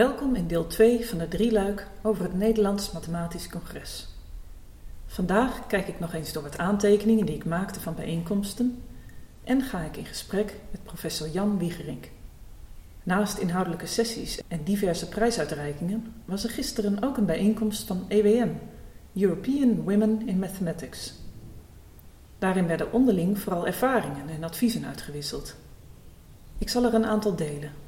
Welkom in deel 2 van de drieluik over het Nederlands Mathematisch Congres. Vandaag kijk ik nog eens door wat aantekeningen die ik maakte van bijeenkomsten en ga ik in gesprek met professor Jan Wiegerink. Naast inhoudelijke sessies en diverse prijsuitreikingen was er gisteren ook een bijeenkomst van EWM, European Women in Mathematics. Daarin werden onderling vooral ervaringen en adviezen uitgewisseld. Ik zal er een aantal delen.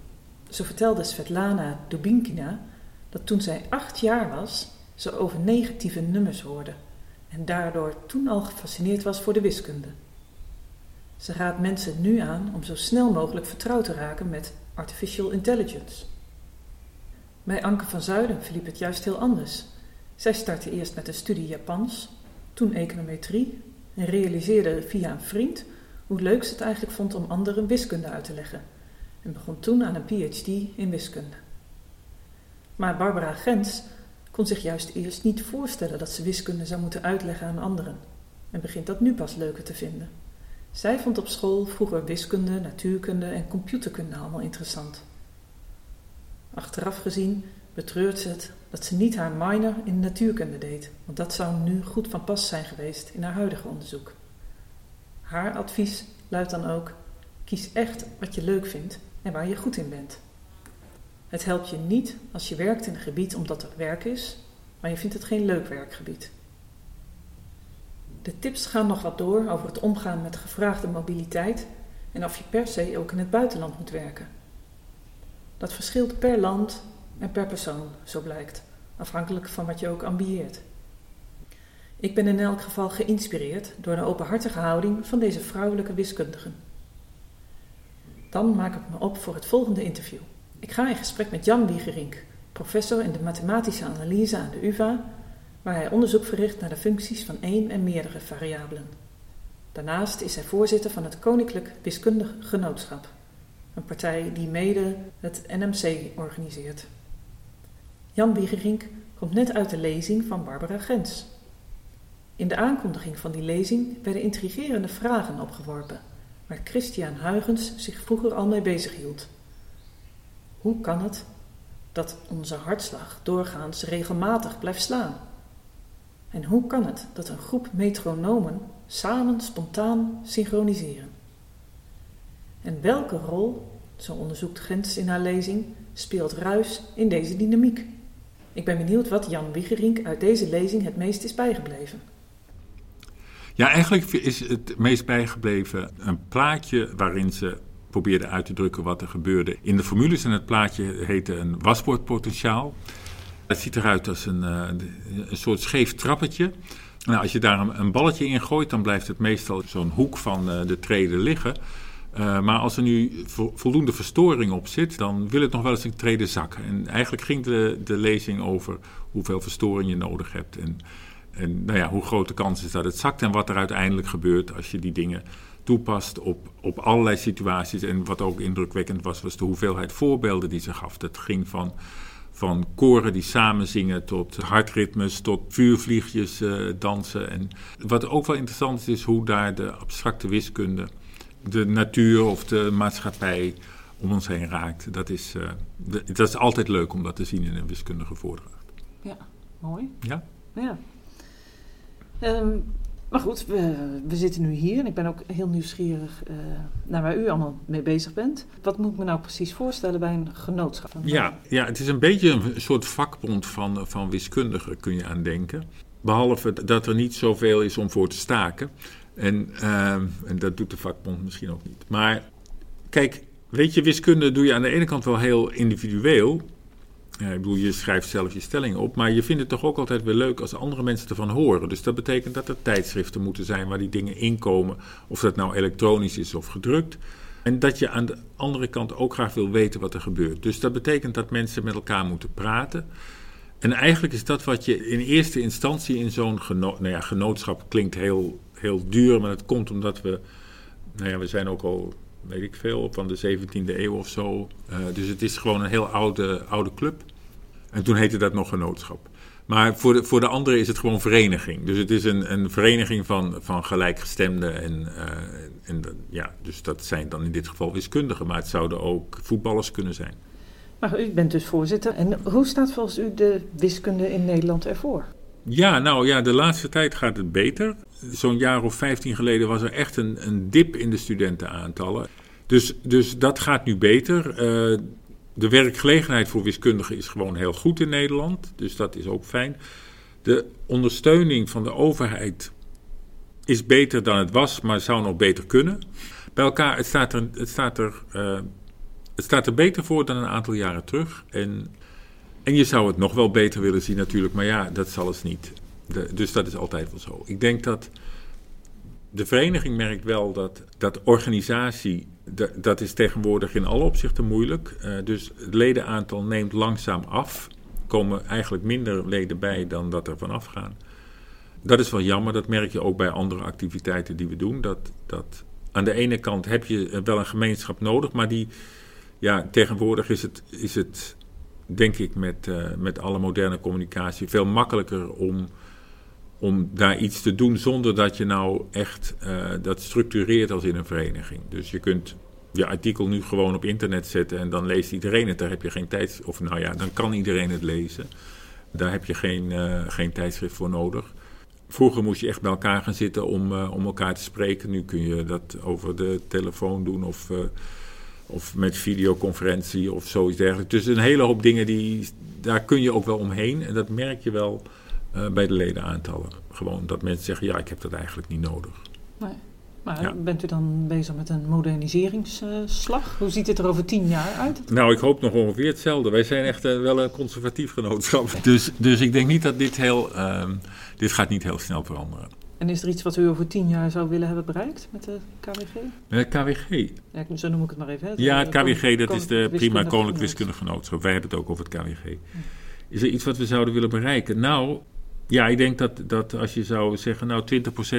Zo vertelde Svetlana Dubinkina dat toen zij acht jaar was, ze over negatieve nummers hoorde en daardoor toen al gefascineerd was voor de wiskunde. Ze raadt mensen nu aan om zo snel mogelijk vertrouwd te raken met artificial intelligence. Bij Anke van Zuiden verliep het juist heel anders. Zij startte eerst met een studie Japans, toen econometrie en realiseerde via een vriend hoe leuk ze het eigenlijk vond om anderen wiskunde uit te leggen en begon toen aan een PhD in wiskunde. Maar Barbara Gens kon zich juist eerst niet voorstellen dat ze wiskunde zou moeten uitleggen aan anderen en begint dat nu pas leuker te vinden. Zij vond op school vroeger wiskunde, natuurkunde en computerkunde allemaal interessant. Achteraf gezien betreurt ze het dat ze niet haar minor in natuurkunde deed, want dat zou nu goed van pas zijn geweest in haar huidige onderzoek. Haar advies luidt dan ook: kies echt wat je leuk vindt en waar je goed in bent. Het helpt je niet als je werkt in een gebied omdat er werk is, maar je vindt het geen leuk werkgebied. De tips gaan nog wat door over het omgaan met gevraagde mobiliteit en of je per se ook in het buitenland moet werken. Dat verschilt per land en per persoon, zo blijkt, afhankelijk van wat je ook ambieert. Ik ben in elk geval geïnspireerd door de openhartige houding van deze vrouwelijke wiskundigen. Dan maak ik me op voor het volgende interview. Ik ga in gesprek met Jan Wiegerink, professor in de mathematische analyse aan de UvA, waar hij onderzoek verricht naar de functies van één en meerdere variabelen. Daarnaast is hij voorzitter van het Koninklijk Wiskundig Genootschap, een partij die mede het NMC organiseert. Jan Wiegerink komt net uit de lezing van Barbara Gens. In de aankondiging van die lezing werden intrigerende vragen opgeworpen waar Christian Huygens zich vroeger al mee bezig hield. Hoe kan het dat onze hartslag doorgaans regelmatig blijft slaan? En hoe kan het dat een groep metronomen samen spontaan synchroniseren? En welke rol, zo onderzoekt Gens in haar lezing, speelt ruis in deze dynamiek? Ik ben benieuwd wat Jan Wiegerink uit deze lezing het meest is bijgebleven. Ja, eigenlijk is het meest bijgebleven een plaatje waarin ze probeerde uit te drukken wat er gebeurde in de formules. En het plaatje heette een wasbordpotentiaal. Het ziet eruit als een, eh, een soort scheef trappetje. Nou, als je daar een, balletje in gooit, dan blijft het meestal zo'n hoek van uh, de treden liggen. Uh, maar als er nu voldoende verstoring op zit, dan wil het nog wel eens een treden zakken. En eigenlijk ging de, de lezing over hoeveel verstoring je nodig hebt. En en nou ja, hoe groot de kans is dat het zakt en wat er uiteindelijk gebeurt als je die dingen toepast op, op allerlei situaties. En wat ook indrukwekkend was, was de hoeveelheid voorbeelden die ze gaf. Dat ging van, van koren die samen zingen tot hartritmes, tot vuurvliegjes uh, dansen. En wat ook wel interessant is, is hoe daar de abstracte wiskunde de natuur of de maatschappij om ons heen raakt. Dat is, uh, dat is altijd leuk om dat te zien in een wiskundige voordracht. Ja, mooi. Ja? Ja. Um, maar goed, we, we, zitten nu hier en ik ben ook heel nieuwsgierig uh, naar waar u allemaal mee bezig bent. Wat moet ik me nou precies voorstellen bij een genootschap? Ja, ja het is een beetje een soort vakbond van, van wiskundigen, kun je aan denken. Behalve dat er niet zoveel is om voor te staken. En, uh, en dat doet de vakbond misschien ook niet. Maar kijk, weet je, wiskunde doe je aan de ene kant wel heel individueel. Ik bedoel, je schrijft zelf je stellingen op, maar je vindt het toch ook altijd weer leuk als andere mensen ervan horen. Dus dat betekent dat er tijdschriften moeten zijn waar die dingen inkomen, of dat nou elektronisch is of gedrukt. En dat je aan de andere kant ook graag wil weten wat er gebeurt. Dus dat betekent dat mensen met elkaar moeten praten. En eigenlijk is dat wat je in eerste instantie in zo'n nou ja, genootschap klinkt heel, heel duur, maar dat komt omdat we, nou ja, we zijn ook al weet ik veel, van de 17e eeuw of zo. Uh, dus het is gewoon een heel oude, oude club. En toen heette dat nog genootschap. Maar voor de, voor de anderen is het gewoon vereniging. Dus het is een, een vereniging van, van gelijkgestemden. En, uh, en ja, dus dat zijn dan in dit geval wiskundigen. Maar het zouden ook voetballers kunnen zijn. Maar u bent dus voorzitter. En hoe staat volgens u de wiskunde in Nederland ervoor? Ja, nou ja, de laatste tijd gaat het beter. Zo'n jaar of 15 geleden was er echt een, een dip in de studentenaantallen. Dus, dus dat gaat nu beter. Uh, de werkgelegenheid voor wiskundigen is gewoon heel goed in Nederland. Dus dat is ook fijn. De ondersteuning van de overheid is beter dan het was, maar zou nog beter kunnen. Bij elkaar, het staat er, het staat er, uh, het staat er beter voor dan een aantal jaren terug. En, en je zou het nog wel beter willen zien natuurlijk, maar ja, dat zal het niet. Dus dat is altijd wel zo. Ik denk dat de vereniging merkt wel dat, dat organisatie, dat is tegenwoordig in alle opzichten moeilijk. Uh, dus het ledenaantal neemt langzaam af. Komen eigenlijk minder leden bij dan dat er vanaf gaan. Dat is wel jammer, dat merk je ook bij andere activiteiten die we doen. Dat, dat aan de ene kant heb je wel een gemeenschap nodig, maar die, ja, tegenwoordig is het, is het denk ik, met, uh, met alle moderne communicatie veel makkelijker om om daar iets te doen zonder dat je nou echt uh, dat structureert als in een vereniging. Dus je kunt je artikel nu gewoon op internet zetten en dan leest iedereen het. Daar heb je geen tijd, of nou ja, dan kan iedereen het lezen. Daar heb je geen, uh, geen tijdschrift voor nodig. Vroeger moest je echt bij elkaar gaan zitten om, om elkaar te spreken. Nu kun je dat over de telefoon doen of, of met videoconferentie of zoiets dergelijks. Dus een hele hoop dingen, die, daar kun je ook wel omheen. En dat merk je wel uh, bij de ledenaantallen. Gewoon dat mensen zeggen, ja, ik heb dat eigenlijk niet nodig. Nee. Maar ja. bent u dan bezig met een moderniseringsslag? Hoe ziet het er over tien jaar uit? Nou, ik hoop nog ongeveer hetzelfde. Wij zijn echt uh, wel een conservatief genootschap. Dus, dus ik denk niet dat dit heel... Uh, dit gaat niet heel snel veranderen. En is er iets wat u over tien jaar zou willen hebben bereikt met de KWG? Het KWG? Ja, zo noem ik het maar even. Hè? Ja, het KWG, dat is de prima koninklijk wiskundige genootschap. Wij hebben het ook over het KWG. Is er iets wat we zouden willen bereiken? Nou, ja, ik denk dat, dat als je zou zeggen, nou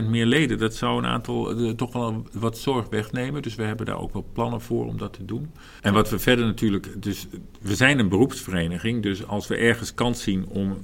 20% meer leden, dat zou een aantal uh, toch wel wat zorg wegnemen. Dus we hebben daar ook wel plannen voor om dat te doen. En wat we verder natuurlijk, dus we zijn een beroepsvereniging, dus als we ergens kans zien om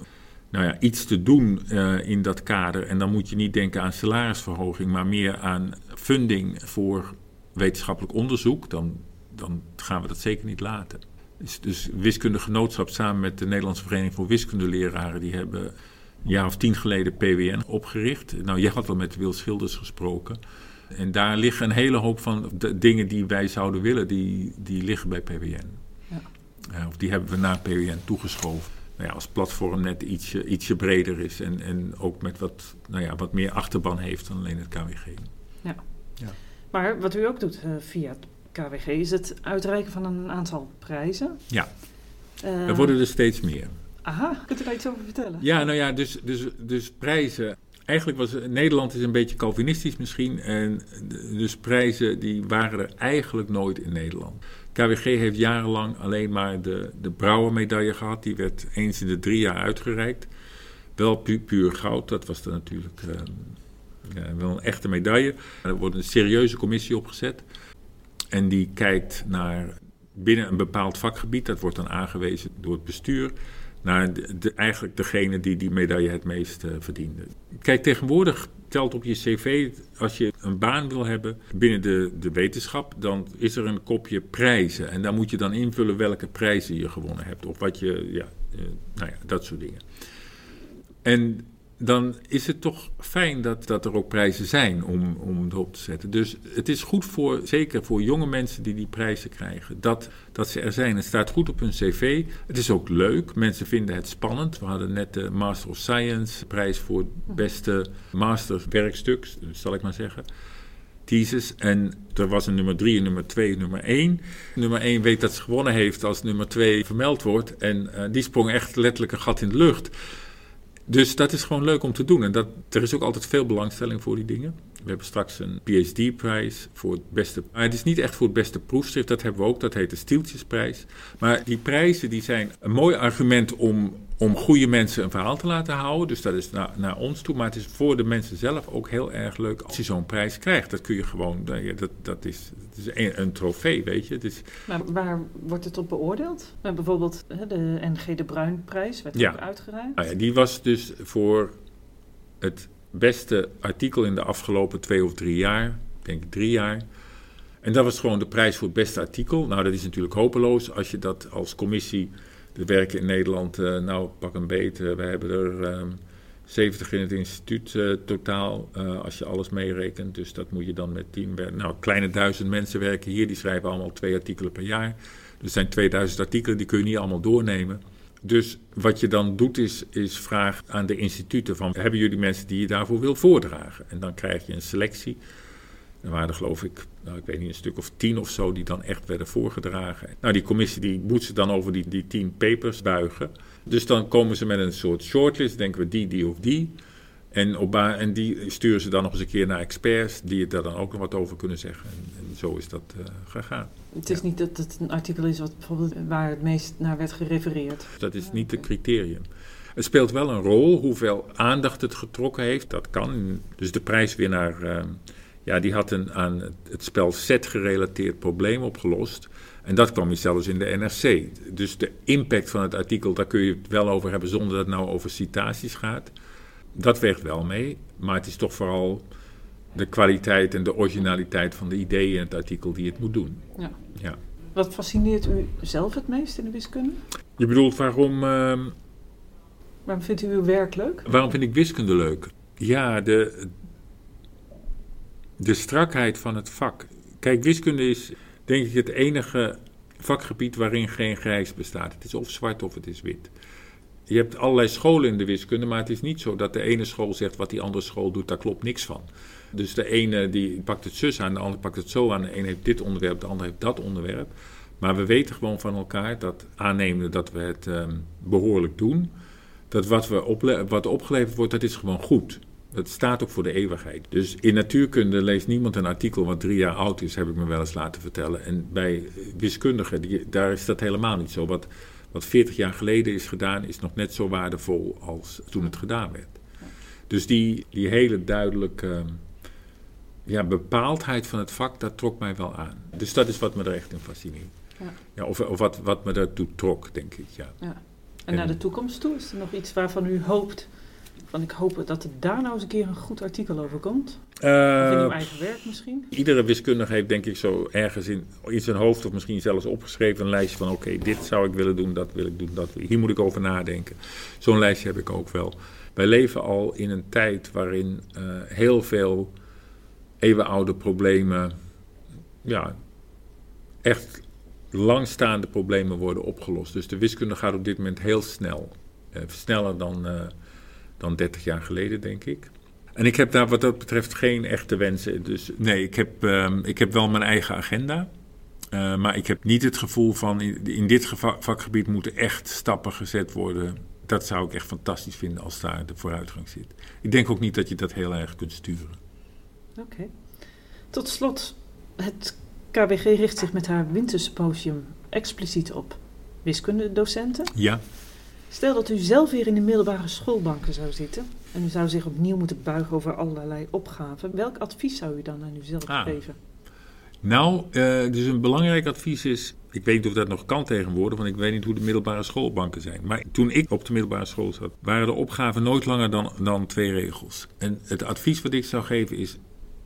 nou ja, iets te doen uh, in dat kader, en dan moet je niet denken aan salarisverhoging, maar meer aan funding voor wetenschappelijk onderzoek, dan, dan gaan we dat zeker niet laten. Dus, dus wiskundige genootschap samen met de Nederlandse Vereniging voor Wiskundeleraren, die hebben een jaar of tien geleden PWN opgericht. Nou, jij had wel met Wil Schilders gesproken. En daar liggen een hele hoop van de dingen die wij zouden willen, die, die liggen bij PWN. Ja. Uh, of die hebben we naar PWN toegeschoven. Nou ja, als platform net ietsje, ietsje breder is en, en ook met wat, nou ja, wat meer achterban heeft dan alleen het KWG. Ja. ja. Maar wat u ook doet uh, via het KWG is het uitreiken van een aantal prijzen. Ja, uh, er worden er steeds meer. Aha, kunt u daar iets over vertellen? Ja, nou ja, dus, dus, dus prijzen. Eigenlijk was Nederland is een beetje Calvinistisch misschien. En dus prijzen die waren er eigenlijk nooit in Nederland. KWG heeft jarenlang alleen maar de, de Brouwermedaille gehad. Die werd eens in de drie jaar uitgereikt. Wel pu puur goud, dat was dan natuurlijk ja, wel een echte medaille. Er wordt een serieuze commissie opgezet. En die kijkt naar binnen een bepaald vakgebied. Dat wordt dan aangewezen door het bestuur naar eigenlijk degene die die medaille het meest uh, verdiende. Kijk, tegenwoordig telt op je cv, als je een baan wil hebben binnen de, de wetenschap, dan is er een kopje prijzen. En daar moet je dan invullen welke prijzen je gewonnen hebt. Of wat je, ja, uh, nou ja, dat soort dingen. En dan is het toch fijn dat, dat er ook prijzen zijn om, om erop te zetten. Dus het is goed voor, zeker voor jonge mensen die die prijzen krijgen, dat, dat ze er zijn. Het staat goed op hun cv. Het is ook leuk. Mensen vinden het spannend. We hadden net de Master of Science prijs voor het beste masterwerkstuk, zal ik maar zeggen. Thesis. En er was een nummer 3, nummer 2, nummer 1. Nummer 1 weet dat ze gewonnen heeft als nummer 2 vermeld wordt. En uh, die sprong echt letterlijk een gat in de lucht. Dus dat is gewoon leuk om te doen. En dat, er is ook altijd veel belangstelling voor die dingen. We hebben straks een PhD-prijs voor het beste. Maar het is niet echt voor het beste proefschrift, dat hebben we ook. Dat heet de Stieltjesprijs. Maar die prijzen die zijn een mooi argument om, om goede mensen een verhaal te laten houden. Dus dat is naar, naar ons toe. Maar het is voor de mensen zelf ook heel erg leuk als je zo'n prijs krijgt. Dat kun je gewoon, dat, dat is, het is een, een trofee, weet je. Het is, maar waar wordt het op beoordeeld? Maar bijvoorbeeld de NG de Bruinprijs werd ja. ook uitgereikt. Nou ja, die was dus voor het beste artikel in de afgelopen twee of drie jaar, denk ik drie jaar. En dat was gewoon de prijs voor het beste artikel. Nou, dat is natuurlijk hopeloos als je dat als commissie. Er werken in Nederland, uh, nou pak een beet, uh, we hebben er 70 in het instituut uh, totaal, als je alles meerekent. Dus dat moet je dan met tien. Nou, kleine duizend mensen werken hier, die schrijven allemaal twee artikelen per jaar. Er zijn 2000 artikelen, die kun je niet allemaal doornemen. Dus wat je dan doet is, is vraag aan de instituten van... hebben jullie mensen die je daarvoor wil voordragen? En dan krijg je een selectie. Er waren geloof ik, nou, ik weet niet, een stuk of tien of zo... die dan echt werden voorgedragen. Nou, die commissie die moet ze dan over die, die tien papers buigen. Dus dan komen ze met een soort shortlist. Denken we die, die of die... En, op en die sturen ze dan nog eens een keer naar experts die daar dan ook nog wat over kunnen zeggen. En, en zo is dat uh, gegaan. Het is niet dat het een artikel is wat bijvoorbeeld waar het meest naar werd gerefereerd. Dat is niet het criterium. Het speelt wel een rol hoeveel aandacht het getrokken heeft. Dat kan. Dus de prijswinnaar, uh, ja, die had een aan het spel set gerelateerd probleem opgelost. En dat kwam je zelfs in de NRC. Dus de impact van het artikel, daar kun je het wel over hebben zonder dat het nou over citaties gaat. Dat weegt wel mee, maar het is toch vooral de kwaliteit en de originaliteit van de ideeën in het artikel die het moet doen. Ja. ja. Wat fascineert u zelf het meest in de wiskunde? Je bedoelt waarom. Uh, waarom vindt u uw werk leuk? Waarom vind ik wiskunde leuk? Ja, de, de strakheid van het vak. Kijk, wiskunde is denk ik het enige vakgebied waarin geen grijs bestaat. Het is of zwart of het is wit je hebt allerlei scholen in de wiskunde, maar het is niet zo dat de ene school zegt wat die andere school doet, daar klopt niks van. Dus de ene die pakt het zus aan, de andere pakt het zo aan. De ene heeft dit onderwerp, de andere heeft dat onderwerp. Maar we weten gewoon van elkaar dat aannemen dat we het ehm, behoorlijk doen, dat wat, we wat opgeleverd wordt, dat is gewoon goed. Dat staat ook voor de eeuwigheid. Dus in natuurkunde leest niemand een artikel wat drie jaar oud is, heb ik me wel eens laten vertellen. En bij wiskundigen, die, daar is dat helemaal niet zo. Wat, wat 40 jaar geleden is gedaan, is nog net zo waardevol als toen het gedaan werd. Dus die, die hele duidelijke ja, bepaaldheid van het vak, dat trok mij wel aan. Dus dat is wat me er echt in fascineert. Ja. Ja, of of wat, wat me daartoe trok, denk ik. Ja. ja. En, en naar de toekomst toe, is er nog iets waarvan u hoopt van ik hoop dat er daar nou eens een keer een goed artikel over komt. Uh, of in uw eigen werk misschien. Iedere wiskundige heeft denk ik zo ergens in, in zijn hoofd of misschien zelfs opgeschreven een lijstje van oké, dit zou ik willen doen, dat wil ik doen, dat, hier moet ik over nadenken. Zo'n lijstje heb ik ook wel. Wij leven al in een tijd waarin uh, heel veel eeuwenoude problemen, ja, echt langstaande problemen worden opgelost. Dus de wiskunde gaat op dit moment heel snel. Uh, sneller dan dan 30 jaar geleden, denk ik. En ik heb daar wat dat betreft geen echte wensen. Dus nee, ik heb, uh, ik heb wel mijn eigen agenda. Uh, maar ik heb niet het gevoel van in, dit vakgebied moeten echt stappen gezet worden. Dat zou ik echt fantastisch vinden als daar de vooruitgang zit. Ik denk ook niet dat je dat heel erg kunt sturen. Oké. Tot slot, het KWG richt zich met haar wintersymposium expliciet op wiskundedocenten. Ja. Stel dat u zelf weer in de middelbare schoolbanken zou zitten en u zou zich opnieuw moeten buigen over allerlei opgaven. Welk advies zou u dan aan uzelf ah. geven? Nou, uh, dus een belangrijk advies is, ik weet niet of dat nog kan tegenwoordig, want ik weet niet hoe de middelbare schoolbanken zijn. Maar toen ik op de middelbare school zat, waren de opgaven nooit langer dan, dan twee regels. En het advies wat ik zou geven is,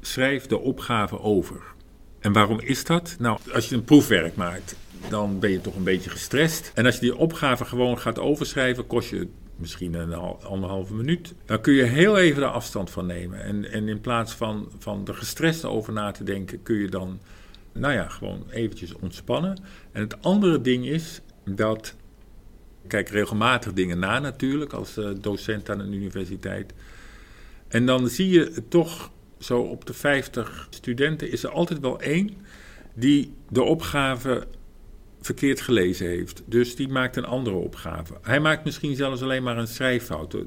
schrijf de opgave over. En waarom is dat? Nou, als je een proefwerk maakt dan ben je toch een beetje gestrest. En als je die opgave gewoon gaat overschrijven, kost je misschien een anderhalve minuut. Dan kun je heel even de afstand van nemen. En, en in plaats van, van er gestrest over na te denken, kun je dan, nou ja, gewoon eventjes ontspannen. En het andere ding is dat, kijk regelmatig dingen na natuurlijk, als uh, docent aan een universiteit. En dan zie je toch zo op de 50 studenten is er altijd wel één die de opgave verkeerd gelezen heeft. Dus die maakt een andere opgave. Hij maakt misschien zelfs alleen maar een schrijffout. De,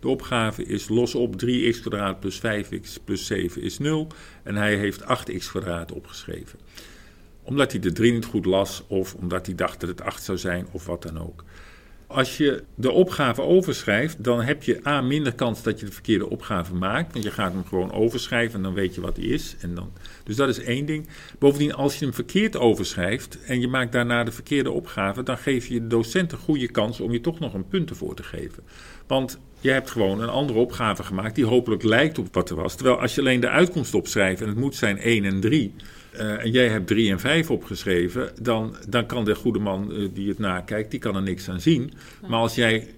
de, opgave is los op 3x kwadraat plus 5x plus 7 is 0. En hij heeft 8x kwadraat opgeschreven. Omdat hij de 3 niet goed las of omdat hij dacht dat het 8 zou zijn of wat dan ook. Als je de opgave overschrijft, dan heb je A minder kans dat je de verkeerde opgave maakt. Want je gaat hem gewoon overschrijven en dan weet je wat hij is. En dan, dus dat is één ding. Bovendien, als je hem verkeerd overschrijft en je maakt daarna de verkeerde opgave, dan geef je de docent een goede kans om je toch nog een punt ervoor te geven. Want je hebt gewoon een andere opgave gemaakt die hopelijk lijkt op wat er was. Terwijl als je alleen de uitkomst opschrijft en het moet zijn 1 en 3, eh, en jij hebt 3 en 5 opgeschreven, dan, dan kan de goede man eh, die het nakijkt, die kan er niks aan zien. Maar als jij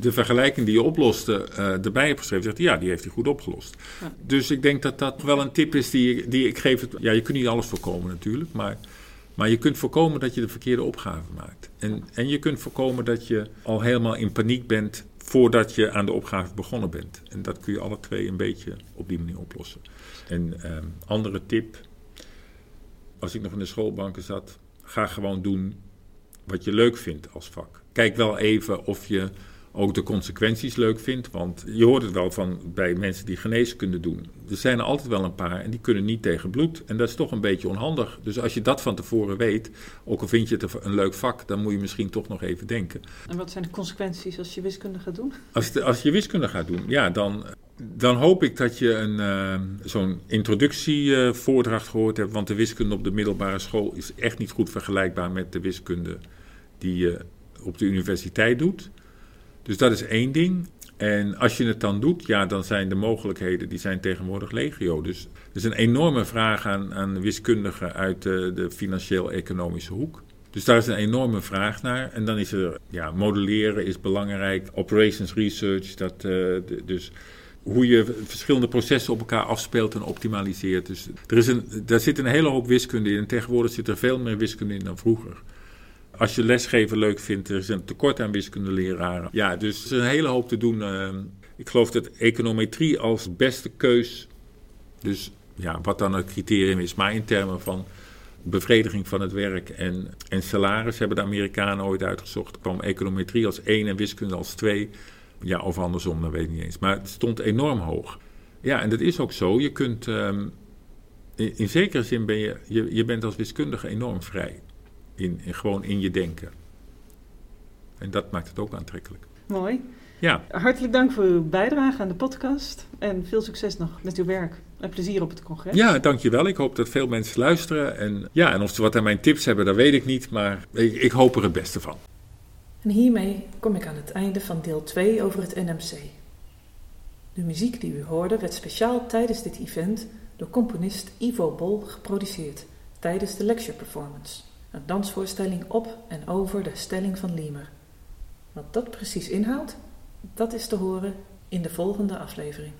de vergelijking die je oploste uh, erbij hebt geschreven, zegt ja, die heeft hij goed opgelost. Ja. Dus ik denk dat dat wel een tip is die, die ik geef. Het, ja, je kunt niet alles voorkomen natuurlijk, maar, maar je kunt voorkomen dat je de verkeerde opgave maakt. En, en je kunt voorkomen dat je al helemaal in paniek bent voordat je aan de opgave begonnen bent. En dat kun je alle twee een beetje op die manier oplossen. En um, andere tip, als ik nog in de schoolbanken zat, ga gewoon doen wat je leuk vindt als vak. Kijk wel even of je ook de consequenties leuk vindt. Want je hoort het wel van bij mensen die geneeskunde doen. Er zijn er altijd wel een paar en die kunnen niet tegen bloed. En dat is toch een beetje onhandig. Dus als je dat van tevoren weet, ook al vind je het een leuk vak, dan moet je misschien toch nog even denken. En wat zijn de consequenties als je wiskunde gaat doen? Als, als je wiskunde gaat doen, ja, dan, dan hoop ik dat je een, uh, zo'n introductievoordracht gehoord hebt. Want de wiskunde op de middelbare school is echt niet goed vergelijkbaar met de wiskunde die je op de universiteit doet. Dus dat is één ding. En als je het dan doet, ja, dan zijn de mogelijkheden, die zijn tegenwoordig legio. Dus er is een enorme vraag aan, aan wiskundigen uit de, de financieel-economische hoek. Dus daar is een enorme vraag naar. En dan is er, ja, modelleren is belangrijk, operations research, dat, uh, dus hoe je verschillende processen op elkaar afspeelt en optimaliseert. Dus er is een, daar zit een hele hoop wiskunde in. En tegenwoordig zit er veel meer wiskunde in dan vroeger. Als je lesgeven leuk vindt, er is een tekort aan wiskundeleraren. Ja, dus er is een hele hoop te doen. Ehm, ik geloof dat econometrie als beste keus, dus ja, wat dan het criterium is, maar in termen van bevrediging van het werk en, en salaris hebben de Amerikanen ooit uitgezocht. kwam econometrie als één en wiskunde als twee. Ja, of andersom, dat weet ik niet eens. Maar het stond enorm hoog. Ja, en dat is ook zo. Je kunt, um, in, in, zekere zin ben je, je, je bent als wiskundige enorm vrij in, gewoon in je denken. En dat maakt het ook aantrekkelijk. Mooi. Ja. Hartelijk dank voor uw bijdrage aan de podcast. En veel succes nog met uw werk. En plezier op het congres. Ja, dankjewel. Ik hoop dat veel mensen luisteren. En, ja, en of ze wat aan mijn tips hebben, dat weet ik niet. Maar ik, ik hoop er het beste van. En hiermee kom ik aan het einde van deel 2 over het NMC. De muziek die u hoorde werd speciaal tijdens dit event door componist Ivo Bol geproduceerd tijdens de lecture performance. Een dansvoorstelling op en over de stelling van Liemer. Wat dat precies inhoudt, dat is te horen in de volgende aflevering.